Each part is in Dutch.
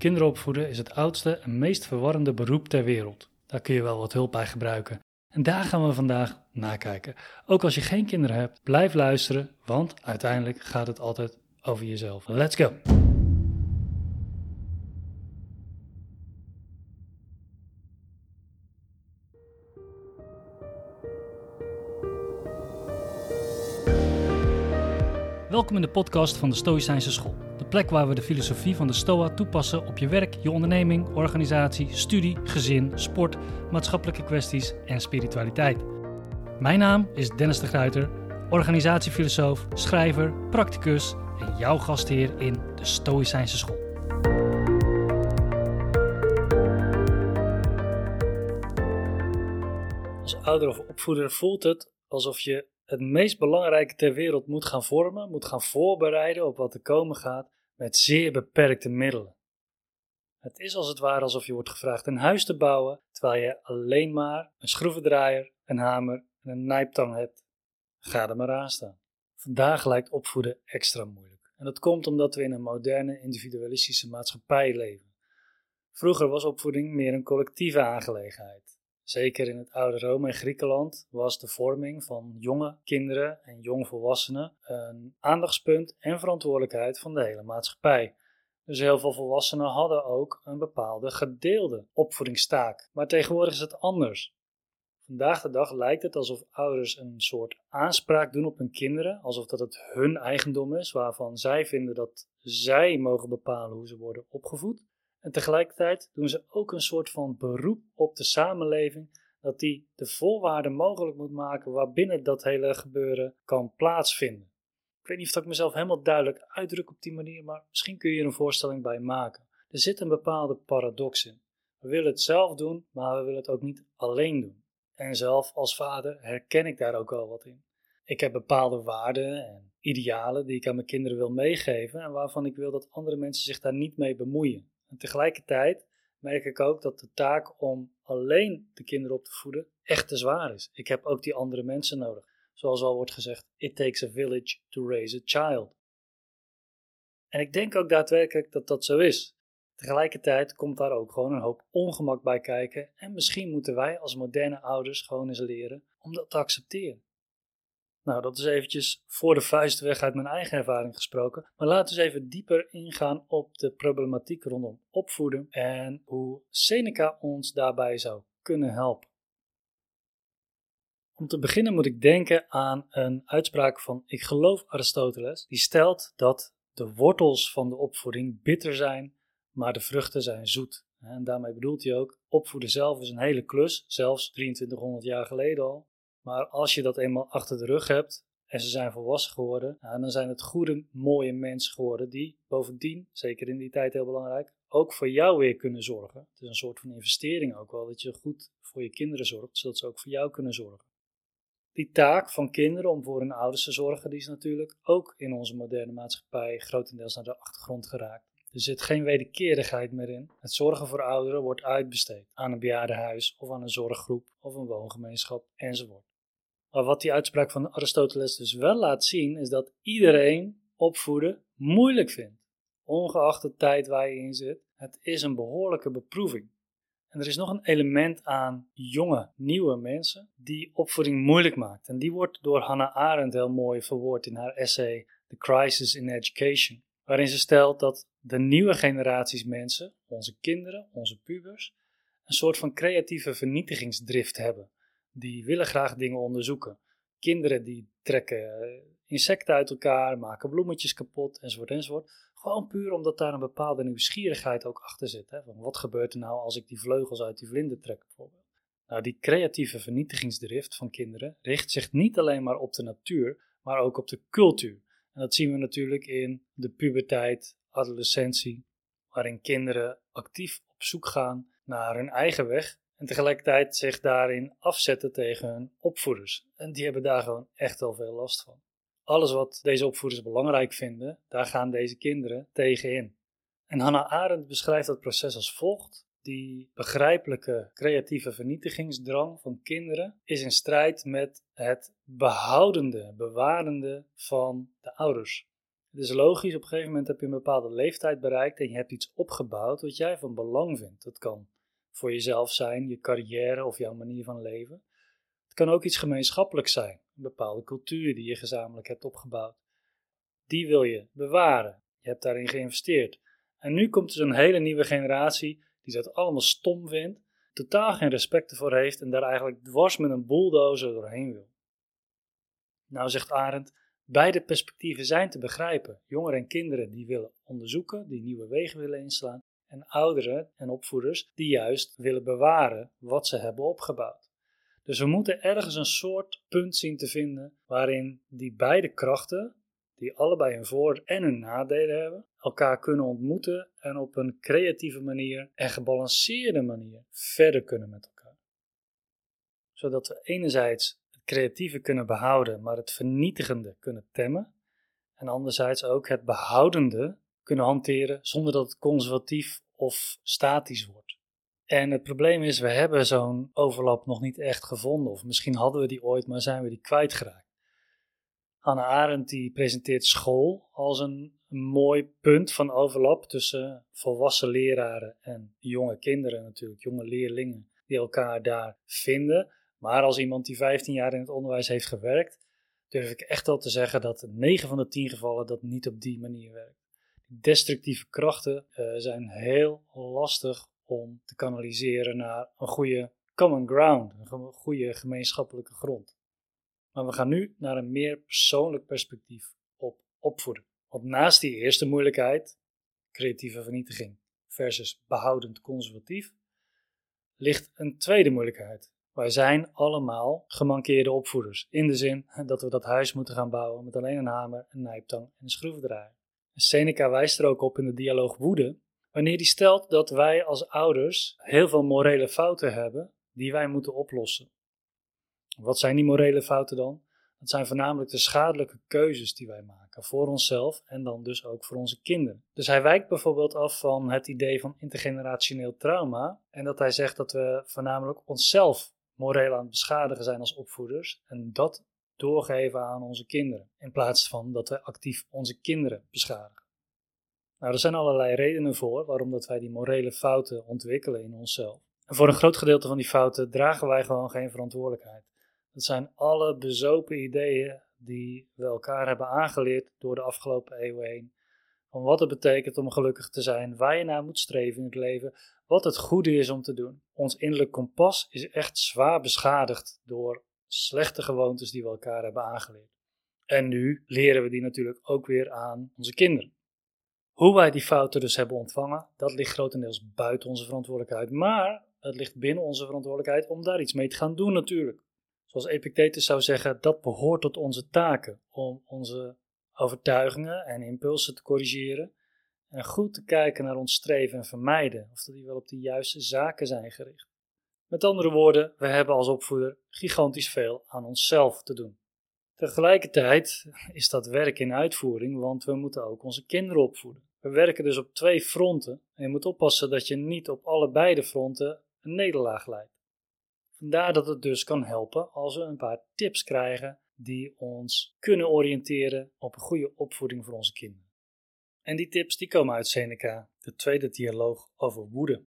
Kinderen opvoeden is het oudste en meest verwarrende beroep ter wereld. Daar kun je wel wat hulp bij gebruiken. En daar gaan we vandaag nakijken. Ook als je geen kinderen hebt, blijf luisteren, want uiteindelijk gaat het altijd over jezelf. Let's go! Welkom in de podcast van de Stoïcijnse School. De plek waar we de filosofie van de Stoa toepassen op je werk, je onderneming, organisatie, studie, gezin, sport, maatschappelijke kwesties en spiritualiteit. Mijn naam is Dennis de Gruiter, organisatiefilosoof, schrijver, practicus en jouw gastheer in de Stoïcijnse School. Als ouder of opvoeder voelt het alsof je het meest belangrijke ter wereld moet gaan vormen, moet gaan voorbereiden op wat er komen gaat met zeer beperkte middelen. Het is als het ware alsof je wordt gevraagd een huis te bouwen, terwijl je alleen maar een schroevendraaier, een hamer en een nijptang hebt. Ga er maar aan staan. Vandaag lijkt opvoeden extra moeilijk. En dat komt omdat we in een moderne individualistische maatschappij leven. Vroeger was opvoeding meer een collectieve aangelegenheid. Zeker in het oude Rome en Griekenland was de vorming van jonge kinderen en jongvolwassenen een aandachtspunt en verantwoordelijkheid van de hele maatschappij. Dus heel veel volwassenen hadden ook een bepaalde gedeelde opvoedingstaak. Maar tegenwoordig is het anders. Vandaag de dag lijkt het alsof ouders een soort aanspraak doen op hun kinderen, alsof dat het hun eigendom is, waarvan zij vinden dat zij mogen bepalen hoe ze worden opgevoed. En tegelijkertijd doen ze ook een soort van beroep op de samenleving dat die de voorwaarden mogelijk moet maken waarbinnen dat hele gebeuren kan plaatsvinden. Ik weet niet of ik mezelf helemaal duidelijk uitdruk op die manier, maar misschien kun je er een voorstelling bij maken. Er zit een bepaalde paradox in. We willen het zelf doen, maar we willen het ook niet alleen doen. En zelf als vader herken ik daar ook wel wat in. Ik heb bepaalde waarden en idealen die ik aan mijn kinderen wil meegeven en waarvan ik wil dat andere mensen zich daar niet mee bemoeien. En tegelijkertijd merk ik ook dat de taak om alleen de kinderen op te voeden echt te zwaar is. Ik heb ook die andere mensen nodig. Zoals al wordt gezegd, it takes a village to raise a child. En ik denk ook daadwerkelijk dat dat zo is. Tegelijkertijd komt daar ook gewoon een hoop ongemak bij kijken en misschien moeten wij als moderne ouders gewoon eens leren om dat te accepteren. Nou, dat is eventjes voor de vuist weg uit mijn eigen ervaring gesproken. Maar laten we eens even dieper ingaan op de problematiek rondom opvoeden en hoe Seneca ons daarbij zou kunnen helpen. Om te beginnen moet ik denken aan een uitspraak van, ik geloof Aristoteles, die stelt dat de wortels van de opvoeding bitter zijn, maar de vruchten zijn zoet. En daarmee bedoelt hij ook, opvoeden zelf is een hele klus, zelfs 2300 jaar geleden al. Maar als je dat eenmaal achter de rug hebt en ze zijn volwassen geworden, dan zijn het goede, mooie mensen geworden die bovendien, zeker in die tijd heel belangrijk, ook voor jou weer kunnen zorgen. Het is een soort van investering ook wel, dat je goed voor je kinderen zorgt, zodat ze ook voor jou kunnen zorgen. Die taak van kinderen om voor hun ouders te zorgen, die is natuurlijk ook in onze moderne maatschappij grotendeels naar de achtergrond geraakt. Er zit geen wederkerigheid meer in. Het zorgen voor ouderen wordt uitbesteed aan een bejaardenhuis of aan een zorggroep of een woongemeenschap enzovoort. Maar wat die uitspraak van Aristoteles dus wel laat zien, is dat iedereen opvoeden moeilijk vindt. Ongeacht de tijd waar je in zit, het is een behoorlijke beproeving. En er is nog een element aan jonge, nieuwe mensen die opvoeding moeilijk maakt. En die wordt door Hannah Arendt heel mooi verwoord in haar essay The Crisis in Education. Waarin ze stelt dat de nieuwe generaties mensen, onze kinderen, onze pubers, een soort van creatieve vernietigingsdrift hebben die willen graag dingen onderzoeken. Kinderen die trekken eh, insecten uit elkaar, maken bloemetjes kapot, enzovoort, enzovoort. Gewoon puur omdat daar een bepaalde nieuwsgierigheid ook achter zit. Hè? Van wat gebeurt er nou als ik die vleugels uit die vlinder trek, bijvoorbeeld. Nou, die creatieve vernietigingsdrift van kinderen richt zich niet alleen maar op de natuur, maar ook op de cultuur. En dat zien we natuurlijk in de puberteit, adolescentie, waarin kinderen actief op zoek gaan naar hun eigen weg en tegelijkertijd zich daarin afzetten tegen hun opvoeders. En die hebben daar gewoon echt wel veel last van. Alles wat deze opvoeders belangrijk vinden, daar gaan deze kinderen tegen in. En Hannah Arendt beschrijft dat proces als volgt. Die begrijpelijke creatieve vernietigingsdrang van kinderen is in strijd met het behoudende, bewarende van de ouders. Het is logisch, op een gegeven moment heb je een bepaalde leeftijd bereikt en je hebt iets opgebouwd wat jij van belang vindt. Dat kan voor jezelf zijn, je carrière of jouw manier van leven. Het kan ook iets gemeenschappelijks zijn, een bepaalde cultuur die je gezamenlijk hebt opgebouwd. Die wil je bewaren. Je hebt daarin geïnvesteerd. En nu komt er een hele nieuwe generatie die dat allemaal stom vindt, totaal geen respect ervoor heeft en daar eigenlijk dwars met een bulldozer doorheen wil. Nou zegt Arendt, beide perspectieven zijn te begrijpen. Jongeren en kinderen die willen onderzoeken, die nieuwe wegen willen inslaan, en ouderen en opvoeders die juist willen bewaren wat ze hebben opgebouwd. Dus we moeten ergens een soort punt zien te vinden waarin die beide krachten, die allebei hun voor- en hun nadelen hebben, elkaar kunnen ontmoeten en op een creatieve manier en gebalanceerde manier verder kunnen met elkaar. Zodat we enerzijds het creatieve kunnen behouden, maar het vernietigende kunnen temmen, en anderzijds ook het behoudende kunnen hanteren zonder dat het conservatief of statisch wordt. En het probleem is, we hebben zo'n overlap nog niet echt gevonden, of misschien hadden we die ooit, maar zijn we die kwijtgeraakt. Hannah Arendt die presenteert school als een, mooi punt van overlap tussen volwassen leraren en jonge kinderen natuurlijk, jonge leerlingen die elkaar daar vinden. Maar als iemand die 15 jaar in het onderwijs heeft gewerkt, durf ik echt wel te zeggen dat 9 van de 10 gevallen dat niet op die manier werkt. Destructieve krachten uh, zijn heel lastig om te kanaliseren naar een goede common ground, een goede gemeenschappelijke grond. Maar we gaan nu naar een meer persoonlijk perspectief op opvoeden. Want naast die eerste moeilijkheid, creatieve vernietiging versus behoudend conservatief, ligt een tweede moeilijkheid. Wij zijn allemaal gemankeerde opvoeders. In de zin dat we dat huis moeten gaan bouwen met alleen een hamer, een nijptang en een schroevendraaier. Seneca wijst er ook op in de dialoog Woede, wanneer hij stelt dat wij als ouders heel veel morele fouten hebben die wij moeten oplossen. Wat zijn die morele fouten dan? Dat zijn voornamelijk de schadelijke keuzes die wij maken voor onszelf en dan dus ook voor onze kinderen. Dus hij wijkt bijvoorbeeld af van het idee van intergenerationeel trauma en dat hij zegt dat we voornamelijk onszelf moreel aan het beschadigen zijn als opvoeders en dat doorgeven aan onze kinderen, in plaats van dat we actief onze kinderen beschadigen. Nou, er zijn allerlei redenen voor waarom dat wij die morele fouten ontwikkelen in onszelf. En voor een groot gedeelte van die fouten dragen wij gewoon geen verantwoordelijkheid. Dat zijn alle bezopen ideeën die we elkaar hebben aangeleerd door de afgelopen eeuwen heen. Van wat het betekent om gelukkig te zijn, waar je naar moet streven in het leven, wat het goede is om te doen. Ons innerlijk kompas is echt zwaar beschadigd door slechte gewoontes die we elkaar hebben aangeleerd. En nu leren we die natuurlijk ook weer aan onze kinderen. Hoe wij die fouten dus hebben ontvangen, dat ligt grotendeels buiten onze verantwoordelijkheid. Maar het ligt binnen onze verantwoordelijkheid om daar iets mee te gaan doen natuurlijk. Zoals Epictetus zou zeggen, dat behoort tot onze taken om onze overtuigingen en impulsen te corrigeren en goed te kijken naar ons streven en vermijden of dat die wel op de juiste zaken zijn gericht. Met andere woorden, we hebben als opvoeder gigantisch veel aan onszelf te doen. Tegelijkertijd is dat werk in uitvoering, want we moeten ook onze kinderen opvoeden. We werken dus op twee fronten en je moet oppassen dat je niet op allebei de fronten een nederlaag leidt. Vandaar dat het dus kan helpen als we een paar tips krijgen die ons kunnen oriënteren op een goede opvoeding voor onze kinderen. En die tips die komen uit Seneca, de tweede dialoog over woede.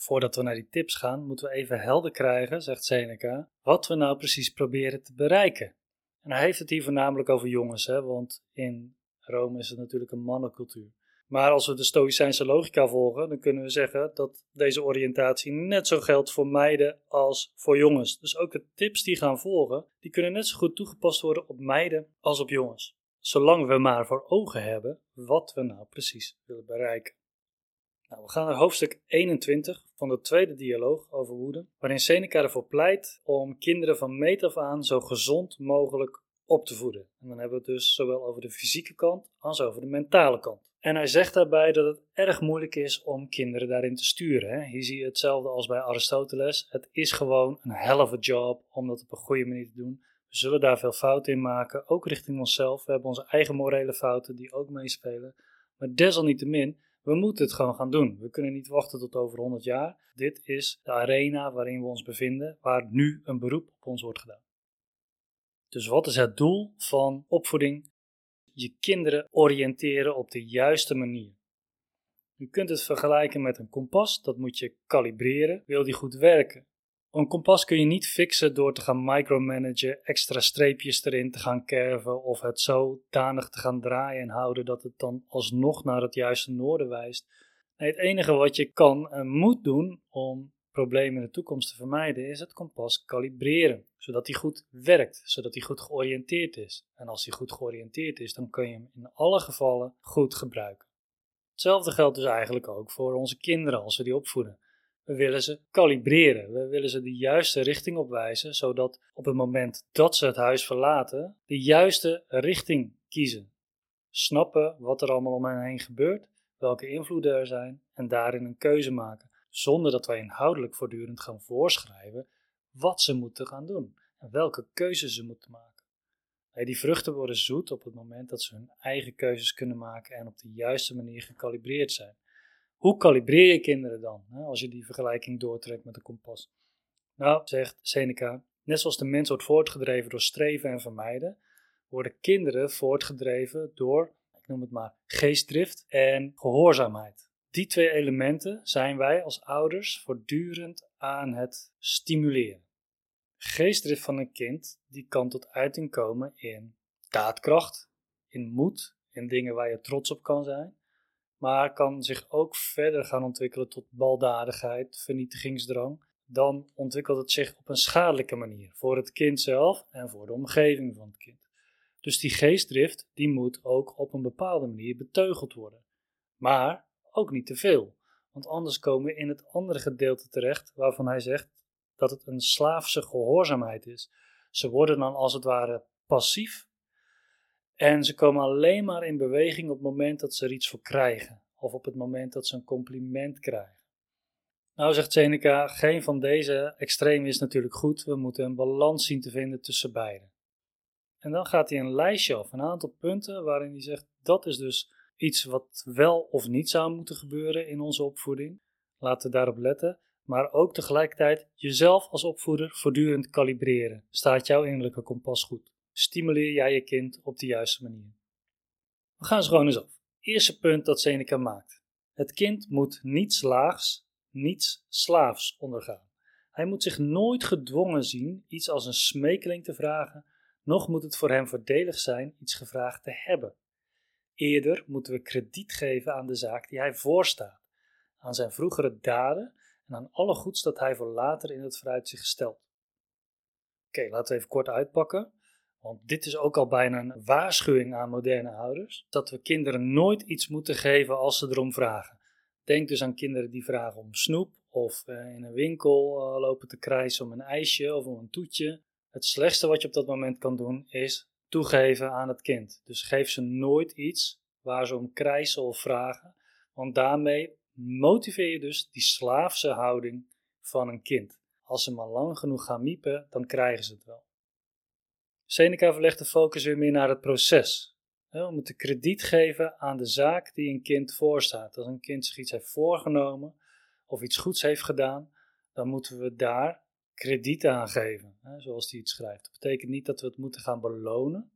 Voordat we naar die tips gaan, moeten we even helder krijgen, zegt Seneca, wat we nou precies proberen te bereiken. En hij heeft het hier voornamelijk over jongens, hè, want in Rome is het natuurlijk een mannencultuur. Maar als we de Stoïcijnse logica volgen, dan kunnen we zeggen dat deze oriëntatie net zo geldt voor meiden als voor jongens. Dus ook de tips die gaan volgen, die kunnen net zo goed toegepast worden op meiden als op jongens. Zolang we maar voor ogen hebben wat we nou precies willen bereiken. Nou, we gaan naar hoofdstuk 21 van de tweede dialoog over woede, waarin Seneca ervoor pleit om kinderen van meet af aan zo gezond mogelijk op te voeden. En dan hebben we het dus zowel over de fysieke kant als over de mentale kant. En hij zegt daarbij dat het erg moeilijk is om kinderen daarin te sturen. Hè. Hier zie je hetzelfde als bij Aristoteles. Het is gewoon een hell a job om dat op een goede manier te doen. We zullen daar veel fouten in maken, ook richting onszelf. We hebben onze eigen morele fouten die ook meespelen. Maar desalniettemin, we moeten het gewoon gaan doen. We kunnen niet wachten tot over 100 jaar. Dit is de arena waarin we ons bevinden, waar nu een beroep op ons wordt gedaan. Dus wat is het doel van opvoeding? je kinderen oriënteren op de juiste manier. Je kunt het vergelijken met een kompas, dat moet je kalibreren, wil die goed werken. Een kompas kun je niet fixen door te gaan micromanagen, extra streepjes erin te gaan kerven of het zodanig te gaan draaien en houden dat het dan alsnog naar het juiste noorden wijst. Het enige wat je kan en moet doen om problemen in de toekomst te vermijden is het kompas kalibreren, zodat hij goed werkt, zodat hij goed georiënteerd is. En als hij goed georiënteerd is, dan kun je hem in alle gevallen goed gebruiken. Hetzelfde geldt dus eigenlijk ook voor onze kinderen als we die opvoeden. We willen ze kalibreren. We willen ze de juiste richting opwijzen, zodat op het moment dat ze het huis verlaten, de juiste richting kiezen. Snappen wat er allemaal om hen heen gebeurt, welke invloeden er zijn en daarin een keuze maken. Zonder dat wij inhoudelijk voortdurend gaan voorschrijven wat ze moeten gaan doen en welke keuzes ze moeten maken. Die vruchten worden zoet op het moment dat ze hun eigen keuzes kunnen maken en op de juiste manier gekalibreerd zijn. Hoe kalibreer je kinderen dan, als je die vergelijking doortrekt met een kompas? Nou, zegt Seneca, net zoals de mens wordt voortgedreven door streven en vermijden, worden kinderen voortgedreven door, ik noem het maar, geestdrift en gehoorzaamheid. Die twee elementen zijn wij als ouders voortdurend aan het stimuleren. Geestdrift van een kind die kan tot uiting komen in daadkracht, in moed, in dingen waar je trots op kan zijn, maar kan zich ook verder gaan ontwikkelen tot baldadigheid, vernietigingsdrang. Dan ontwikkelt het zich op een schadelijke manier voor het kind zelf en voor de omgeving van het kind. Dus die geestdrift die moet ook op een bepaalde manier beteugeld worden. Maar ook niet te veel, want anders komen we in het andere gedeelte terecht waarvan hij zegt dat het een slaafse gehoorzaamheid is. Ze worden dan als het ware passief en ze komen alleen maar in beweging op het moment dat ze er iets voor krijgen of op het moment dat ze een compliment krijgen. Nou zegt Seneca, geen van deze extremen is natuurlijk goed. We moeten een balans zien te vinden tussen beide. En dan gaat hij een lijstje af, een aantal punten waarin hij zegt dat is dus iets wat wel of niet zou moeten gebeuren in onze opvoeding. Laten we daarop letten maar ook tegelijkertijd jezelf als opvoeder voortdurend kalibreren. Staat jouw innerlijke kompas goed? Stimuleer jij je kind op de juiste manier? We gaan ze gewoon eens af. Eerste punt dat Seneca maakt. Het kind moet niets laags, niets slaafs ondergaan. Hij moet zich nooit gedwongen zien iets als een smekeling te vragen, noch moet het voor hem voordelig zijn iets gevraagd te hebben. Eerder moeten we krediet geven aan de zaak die hij voorstaat, aan zijn vroegere daden en aan alle goeds dat hij voor later in het vooruitzicht stelt. Oké, laten we even kort uitpakken. Want dit is ook al bijna een waarschuwing aan moderne ouders: dat we kinderen nooit iets moeten geven als ze erom vragen. Denk dus aan kinderen die vragen om snoep of eh, in een winkel eh, lopen te krijsen om een ijsje of om een toetje. Het slechtste wat je op dat moment kan doen is toegeven aan het kind. Dus geef ze nooit iets waar ze om krijsen of vragen, want daarmee motiveer je dus die slaafse houding van een kind. Als ze maar lang genoeg gaan miepen, dan krijgen ze het wel. Seneca verlegt de focus weer meer naar het proces. We moeten krediet geven aan de zaak die een kind voorstaat. Als een kind zich iets heeft voorgenomen of iets goeds heeft gedaan, dan moeten we daar krediet aan geven, zoals hij het schrijft. Dat betekent niet dat we het moeten gaan belonen,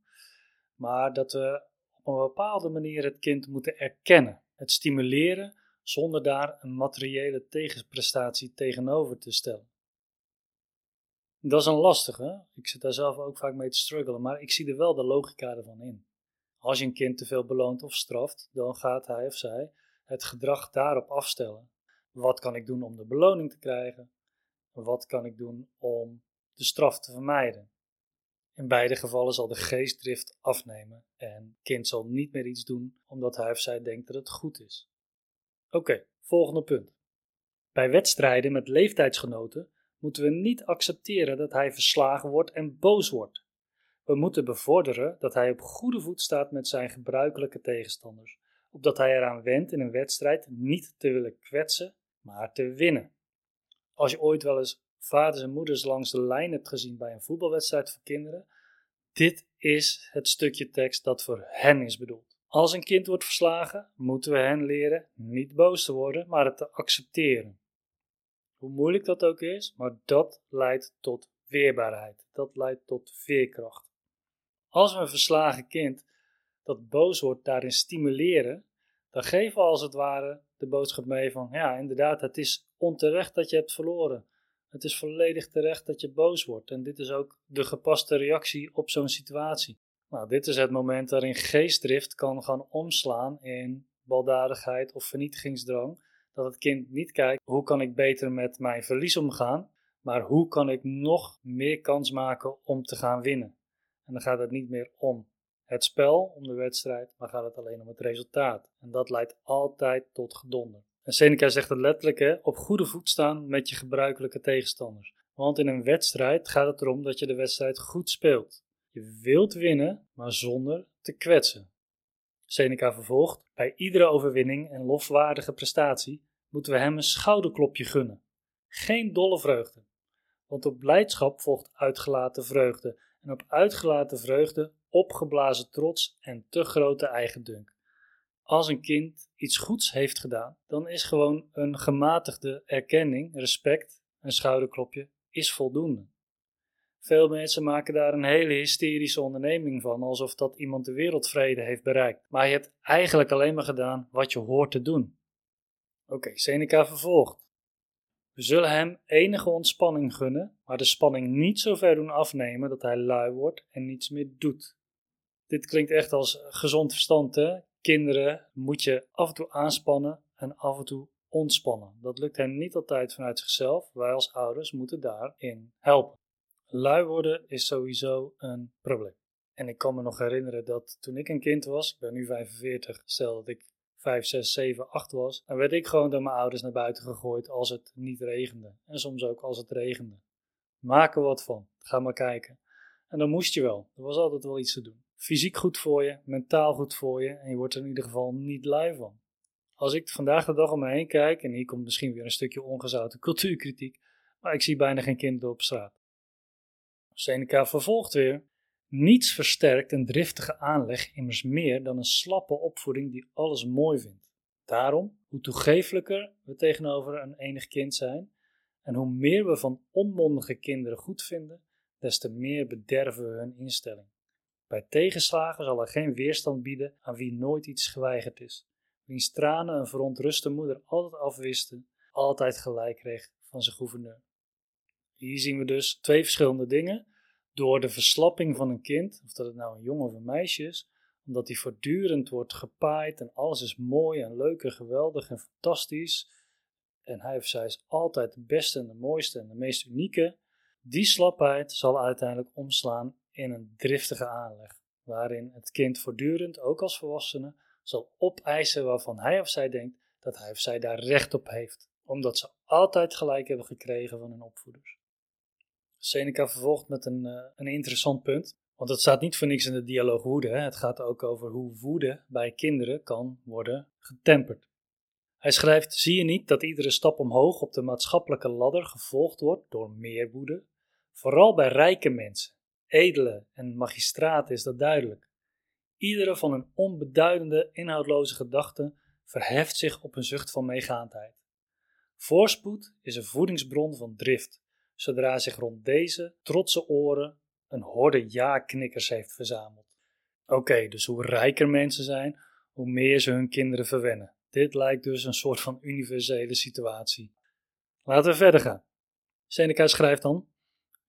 maar dat we op een bepaalde manier het kind moeten erkennen. Het stimuleren zonder daar een materiële tegenprestatie tegenover te stellen. Dat is een lastige. Ik zit daar zelf ook vaak mee te struggelen, maar ik zie er wel de logica ervan in. Als je een kind te veel beloont of straft, dan gaat hij of zij het gedrag daarop afstellen. Wat kan ik doen om de beloning te krijgen? Wat kan ik doen om de straf te vermijden? In beide gevallen zal de geestdrift afnemen en het kind zal niet meer iets doen omdat hij of zij denkt dat het goed is. Oké, volgende punt. Bij wedstrijden met leeftijdsgenoten moeten we niet accepteren dat hij verslagen wordt en boos wordt. We moeten bevorderen dat hij op goede voet staat met zijn gebruikelijke tegenstanders, opdat hij eraan wendt in een wedstrijd niet te willen kwetsen, maar te winnen. Als je ooit wel eens vaders en moeders langs de lijn hebt gezien bij een voetbalwedstrijd voor kinderen, dit is het stukje tekst dat voor hen is bedoeld. Als een kind wordt verslagen, moeten we hen leren niet boos te worden, maar het te accepteren. Hoe moeilijk dat ook is, maar dat leidt tot weerbaarheid. Dat leidt tot veerkracht. Als we een verslagen kind dat boos wordt daarin stimuleren, dan geven we als het ware de boodschap mee van, ja, inderdaad, het is onterecht dat je hebt verloren. Het is volledig terecht dat je boos wordt. En dit is ook de gepaste reactie op zo'n situatie. Nou, dit is het moment waarin geestdrift kan gaan omslaan in baldadigheid of vernietigingsdrang. Dat het kind niet kijkt hoe kan ik beter met mijn verlies omgaan, maar hoe kan ik nog meer kans maken om te gaan winnen. En dan gaat het niet meer om het spel, om de wedstrijd, maar gaat het alleen om het resultaat. En dat leidt altijd tot gedonder. En Seneca zegt het letterlijk, hè, op goede voet staan met je gebruikelijke tegenstanders. Want in een wedstrijd gaat het erom dat je de wedstrijd goed speelt. Je wilt winnen, maar zonder te kwetsen. Seneca vervolgt: Bij iedere overwinning en lofwaardige prestatie moeten we hem een schouderklopje gunnen. Geen dolle vreugde. Want op blijdschap volgt uitgelaten vreugde, en op uitgelaten vreugde opgeblazen trots en te grote eigendunk. Als een kind iets goeds heeft gedaan, dan is gewoon een gematigde erkenning, respect, een schouderklopje, is voldoende. Veel mensen maken daar een hele hysterische onderneming van, alsof dat iemand de wereldvrede heeft bereikt. Maar je hebt eigenlijk alleen maar gedaan wat je hoort te doen. Oké, Seneca vervolgt. We zullen hem enige ontspanning gunnen, maar de spanning niet zo ver doen afnemen dat hij lui wordt en niets meer doet. Dit klinkt echt als gezond verstand, hè? Kinderen moet je af en toe aanspannen en af en toe ontspannen. Dat lukt hen niet altijd vanuit zichzelf. Wij als ouders moeten daarin helpen. Lui worden is sowieso een probleem. En ik kan me nog herinneren dat toen ik een kind was, ik ben nu 45, stel dat ik 5, 6, 7, 8 was, dan werd ik gewoon door mijn ouders naar buiten gegooid als het niet regende. En soms ook als het regende. Maak er wat van. Ga maar kijken. En dan moest je wel. Er was altijd wel iets te doen. Fysiek goed voor je, mentaal goed voor je en je wordt er in ieder geval niet lui van. Als ik vandaag de dag om me heen kijk, en hier komt misschien weer een stukje ongezouten cultuurkritiek, maar ik zie bijna geen kinderen op straat. Seneca vervolgt weer. Niets versterkt een driftige aanleg immers meer dan een slappe opvoeding die alles mooi vindt. Daarom, hoe toegefelijker we tegenover een enig kind zijn, en hoe meer we van onmondige kinderen goed vinden, des te meer bederven we hun instelling. Bij tegenslagen zal er geen weerstand bieden aan wie nooit iets geweigerd is, wiens tranen een verontruste moeder altijd afwisten, altijd gelijk kreeg van zijn gouverneur. Hier zien we dus twee verschillende dingen. Door de verslapping van een kind, of dat het nou een jongen of een meisje is, omdat die voortdurend wordt gepaaid en alles is mooi en leuk en geweldig en fantastisch. En hij of zij is altijd de beste en de mooiste en de meest unieke. Die slapheid zal uiteindelijk omslaan in een driftige aanleg, waarin het kind voortdurend, ook als volwassene, zal opeisen waarvan hij of zij denkt dat hij of zij daar recht op heeft, omdat ze altijd gelijk hebben gekregen van hun opvoeders. Seneca vervolgt met een, uh, een interessant punt. Want het staat niet voor niks in de dialoog woede. Hè? Het gaat ook over hoe woede bij kinderen kan worden getemperd. Hij schrijft: Zie je niet dat iedere stap omhoog op de maatschappelijke ladder gevolgd wordt door meer woede? Vooral bij rijke mensen, edelen en magistraten is dat duidelijk. Iedere van een onbeduidende, inhoudloze gedachte verheft zich op een zucht van meegaandheid. Voorspoed is een voedingsbron van drift zodra zich rond deze trotse oren een horde ja-knikkers heeft verzameld. Oké, dus hoe rijker mensen zijn, hoe meer ze hun kinderen verwennen. Dit lijkt dus een soort van universele situatie. Laten we verder gaan. Seneca schrijft dan: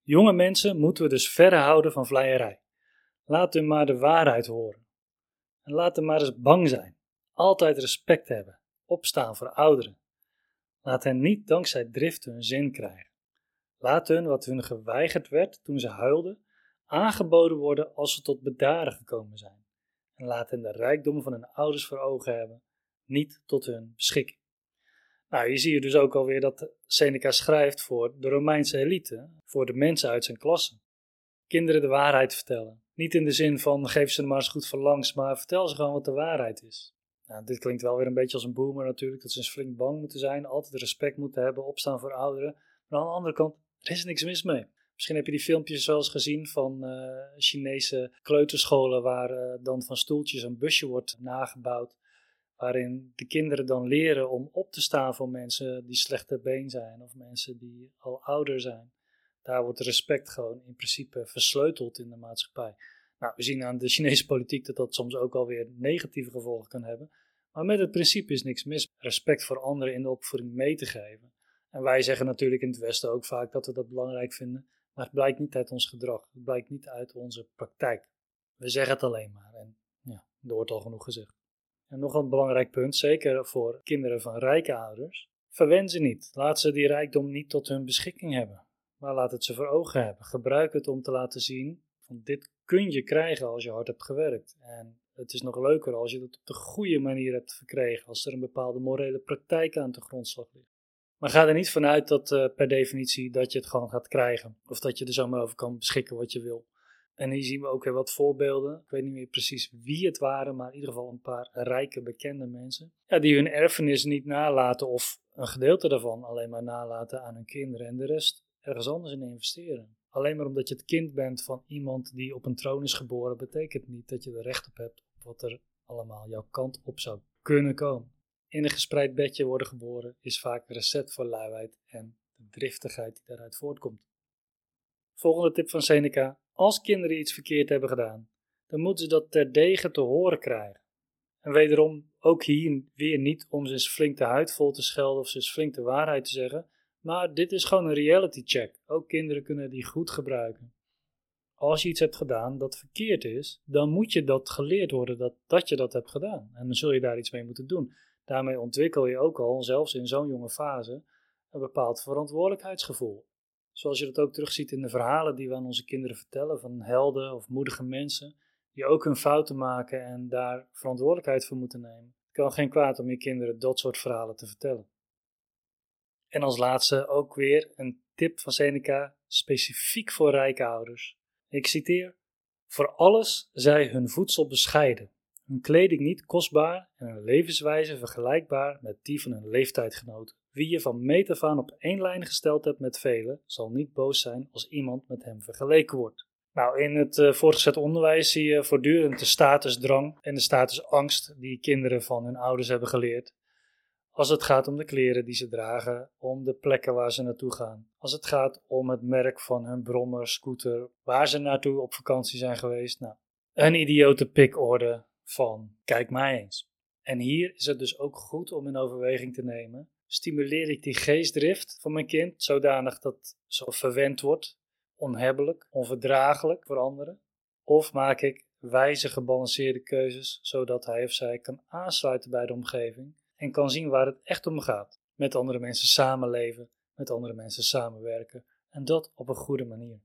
Jonge mensen moeten we dus verre houden van vleierij. Laat hun maar de waarheid horen. En laat hen maar eens bang zijn. Altijd respect hebben. Opstaan voor ouderen. Laat hen niet dankzij drift hun zin krijgen. Laat hun wat hun geweigerd werd toen ze huilden, aangeboden worden als ze tot bedaren gekomen zijn. En laat hen de rijkdom van hun ouders voor ogen hebben, niet tot hun beschikking. Nou, hier zie je dus ook alweer dat Seneca schrijft voor de Romeinse elite, voor de mensen uit zijn klasse. Kinderen de waarheid vertellen. Niet in de zin van geef ze er maar eens goed van langs, maar vertel ze gewoon wat de waarheid is. Nou, dit klinkt wel weer een beetje als een boomer natuurlijk, dat ze eens flink bang moeten zijn, altijd respect moeten hebben, opstaan voor ouderen. Maar aan de andere kant, er is niks mis mee. Misschien heb je die filmpjes wel eens gezien van uh, Chinese kleuterscholen waar uh, dan van stoeltjes een busje wordt nagebouwd. Waarin de kinderen dan leren om op te staan voor mensen die slechter been zijn of mensen die al ouder zijn. Daar wordt respect gewoon in principe versleuteld in de maatschappij. Nou, we zien aan de Chinese politiek dat dat soms ook alweer negatieve gevolgen kan hebben. Maar met het principe is niks mis. Respect voor anderen in de opvoeding mee te geven. En wij zeggen natuurlijk in het Westen ook vaak dat we dat belangrijk vinden. Maar het blijkt niet uit ons gedrag. Het blijkt niet uit onze praktijk. We zeggen het alleen maar. En ja, er wordt al genoeg gezegd. En nog een belangrijk punt, zeker voor kinderen van rijke ouders. Verwen ze niet. Laat ze die rijkdom niet tot hun beschikking hebben. Maar laat het ze voor ogen hebben. Gebruik het om te laten zien van dit kun je krijgen als je hard hebt gewerkt. En het is nog leuker als je het op de goede manier hebt verkregen, als er een bepaalde morele praktijk aan de grondslag ligt. Maar ga er niet vanuit dat uh, per definitie dat je het gewoon gaat krijgen. Of dat je er zomaar over kan beschikken wat je wil. En hier zien we ook weer wat voorbeelden. Ik weet niet meer precies wie het waren, maar in ieder geval een paar rijke, bekende mensen. Ja, die hun erfenis niet nalaten of een gedeelte daarvan alleen maar nalaten aan hun kinderen en de rest ergens anders in investeren. Alleen maar omdat je het kind bent van iemand die op een troon is geboren, betekent niet dat je er recht op hebt op wat er allemaal jouw kant op zou kunnen komen. In een gespreid bedje worden geboren is vaak een recept voor luiheid en de driftigheid die daaruit voortkomt. Volgende tip van Seneca: als kinderen iets verkeerd hebben gedaan, dan moeten ze dat terdege te horen krijgen. En wederom, ook hier weer niet om ze eens flink de huid vol te schelden of ze eens flink de waarheid te zeggen, maar dit is gewoon een reality check. Ook kinderen kunnen die goed gebruiken. Als je iets hebt gedaan dat verkeerd is, dan moet je dat geleerd worden dat, dat je dat hebt gedaan. En dan zul je daar iets mee moeten doen. Daarmee ontwikkel je ook al, zelfs in zo'n jonge fase, een bepaald verantwoordelijkheidsgevoel. Zoals je dat ook terugziet in de verhalen die we aan onze kinderen vertellen van helden of moedige mensen, die ook hun fouten maken en daar verantwoordelijkheid voor moeten nemen. Het kan geen kwaad om je kinderen dat soort verhalen te vertellen. En als laatste ook weer een tip van Seneca, specifiek voor rijke ouders. Ik citeer: Voor alles zij hun voedsel bescheiden, hun kleding niet kostbaar en hun levenswijze vergelijkbaar met die van hun leeftijdgenoten. Wie je van meet af aan op één lijn gesteld hebt met velen, zal niet boos zijn als iemand met hem vergeleken wordt. Nou, in het uh, voortgezet onderwijs zie je voortdurend de statusdrang en de statusangst die kinderen van hun ouders hebben geleerd. Als het gaat om de kleren die ze dragen, om de plekken waar ze naartoe gaan. Als het gaat om het merk van hun brommer, scooter, waar ze naartoe op vakantie zijn geweest. Nou, een idiote pikorde van kijk mij eens. En hier is het dus ook goed om in overweging te nemen. Stimuleer ik die geestdrift van mijn kind zodanig dat zo verwend wordt, onhebbelijk, onverdraaglijk voor anderen? Of maak ik wijze gebalanceerde keuzes zodat hij of zij kan aansluiten bij de omgeving en kan zien waar het echt om gaat. Met andere mensen samenleven, met andere mensen samenwerken en dat op een goede manier.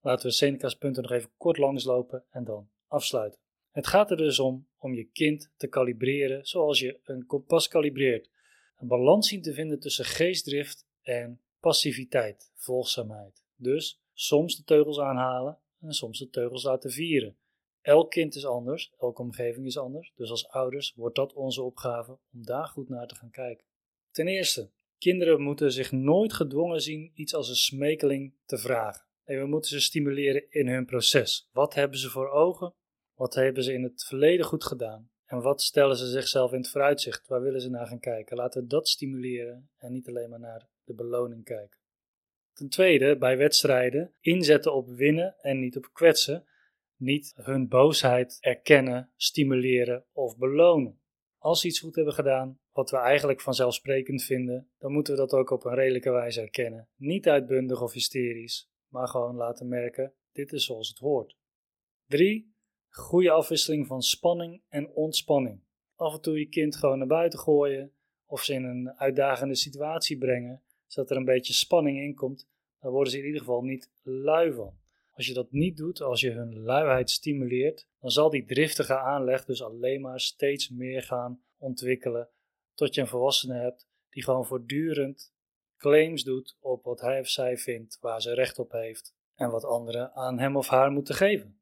Laten we Seneca's punten nog even kort langslopen en dan afsluiten. Het gaat er dus om om je kind te kalibreren zoals je een kompas kalibreert. Een balans zien te vinden tussen geestdrift en passiviteit, volgzaamheid. Dus soms de teugels aanhalen en soms de teugels laten vieren. Elk kind is anders, elke omgeving is anders, dus als ouders wordt dat onze opgave om daar goed naar te gaan kijken. Ten eerste, kinderen moeten zich nooit gedwongen zien iets als een smekeling te vragen. Nee, we moeten ze stimuleren in hun proces. Wat hebben ze voor ogen? Wat hebben ze in het verleden goed gedaan? En wat stellen ze zichzelf in het vooruitzicht? Waar willen ze naar gaan kijken? Laten we dat stimuleren en niet alleen maar naar de beloning kijken. Ten tweede, bij wedstrijden inzetten op winnen en niet op kwetsen niet hun boosheid erkennen, stimuleren of belonen. Als ze iets goed hebben gedaan, wat we eigenlijk vanzelfsprekend vinden, dan moeten we dat ook op een redelijke wijze erkennen. Niet uitbundig of hysterisch, maar gewoon laten merken: dit is zoals het hoort. 3. Goede afwisseling van spanning en ontspanning. Af en toe je kind gewoon naar buiten gooien of ze in een uitdagende situatie brengen, zodat er een beetje spanning in komt, dan worden ze in ieder geval niet lui van. Als je dat niet doet, als je hun luiheid stimuleert, dan zal die driftige aanleg dus alleen maar steeds meer gaan ontwikkelen. Tot je een volwassene hebt die gewoon voortdurend claims doet op wat hij of zij vindt, waar ze recht op heeft en wat anderen aan hem of haar moeten geven.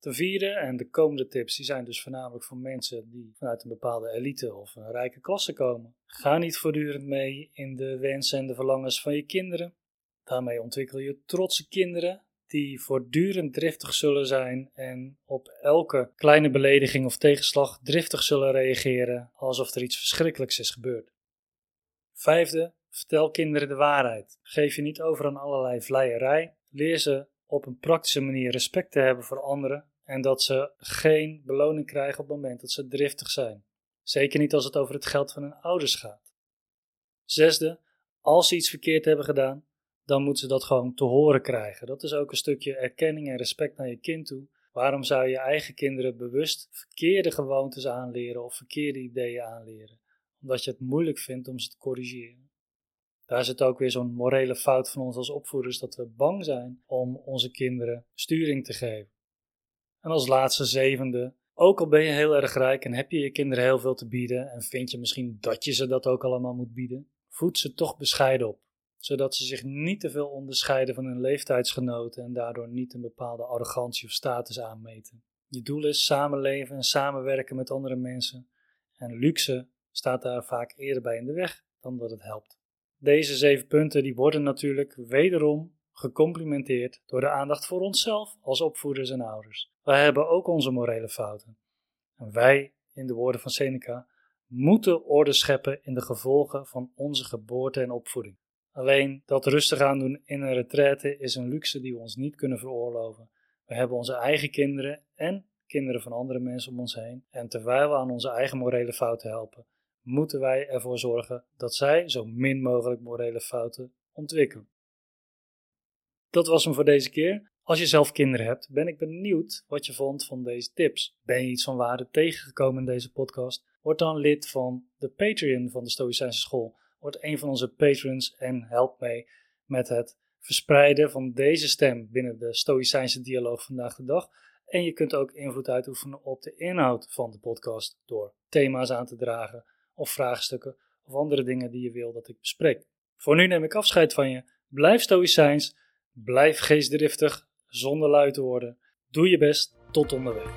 Ten vierde, en de komende tips, die zijn dus voornamelijk voor mensen die vanuit een bepaalde elite of een rijke klasse komen. Ga niet voortdurend mee in de wensen en de verlangens van je kinderen. Daarmee ontwikkel je trotse kinderen die voortdurend driftig zullen zijn en op elke kleine belediging of tegenslag driftig zullen reageren alsof er iets verschrikkelijks is gebeurd. Vijfde, vertel kinderen de waarheid. Geef je niet over aan allerlei vleierij. Leer ze op een praktische manier respect te hebben voor anderen En dat ze geen beloning krijgen op het moment dat ze driftig zijn. Zeker niet als het over het geld van hun ouders gaat. Zesde, als ze iets verkeerd hebben gedaan, dan moeten ze dat gewoon te horen krijgen. Dat is ook een stukje erkenning en respect naar je kind toe. Waarom zou je eigen kinderen bewust verkeerde gewoontes aanleren of verkeerde ideeën aanleren? Omdat je het moeilijk vindt om ze te corrigeren. Daar zit ook weer zo'n morele fout van ons als opvoeders dat we bang zijn om onze kinderen sturing te geven. En als laatste zevende, ook al ben je heel erg rijk en heb je je kinderen heel veel te bieden en vind je misschien dat je ze dat ook allemaal moet bieden, voed ze toch bescheiden op, zodat ze zich niet te veel onderscheiden van hun leeftijdsgenoten en daardoor niet een bepaalde arrogantie of status aanmeten. Je doel is samenleven en samenwerken met andere mensen en luxe staat daar vaak eerder bij in de weg dan dat het helpt. Deze zeven punten die worden natuurlijk wederom gecomplimenteerd door de aandacht voor onszelf als opvoeders en ouders. Wij hebben ook onze morele fouten. En wij, in de woorden van Seneca, moeten orde scheppen in de gevolgen van onze geboorte en opvoeding. Alleen dat rustig aandoen in een retraite is een luxe die we ons niet kunnen veroorloven. We hebben onze eigen kinderen en kinderen van andere mensen om ons heen. En terwijl we aan onze eigen morele fouten helpen, moeten wij ervoor zorgen dat zij zo min mogelijk morele fouten ontwikkelen. Dat was hem voor deze keer. Als je zelf kinderen hebt, ben ik benieuwd wat je vond van deze tips. Ben je iets van waarde tegengekomen in deze podcast? Word dan lid van de Patreon van de Stoïcijnse School. Word een van onze patrons en help mee met het verspreiden van deze stem binnen de Stoïcijnse dialoog vandaag de dag. En je kunt ook invloed uitoefenen op de inhoud van de podcast door thema's aan te dragen of vraagstukken of andere dingen die je wil dat ik bespreek. Voor nu neem ik afscheid van je. Blijf stoïcijns, blijf geestdriftig, zonder lui te worden. Doe je best, tot onderweg.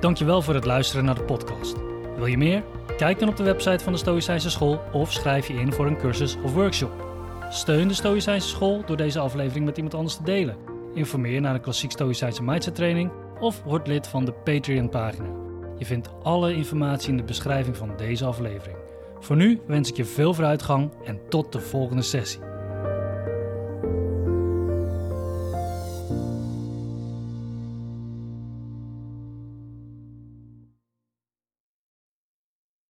Dankjewel voor het luisteren naar de podcast. Wil je meer? Kijk dan op de website van de Stoïcijnse School of schrijf je in voor een cursus of workshop. Steun de Stoïcijnse School door deze aflevering met iemand anders te delen. Informeer naar de klassiek Stoïcijnse mindset training of word lid van de Patreon-pagina. Je vindt alle informatie in de beschrijving van deze aflevering. Voor nu wens ik je veel vooruitgang en tot de volgende sessie.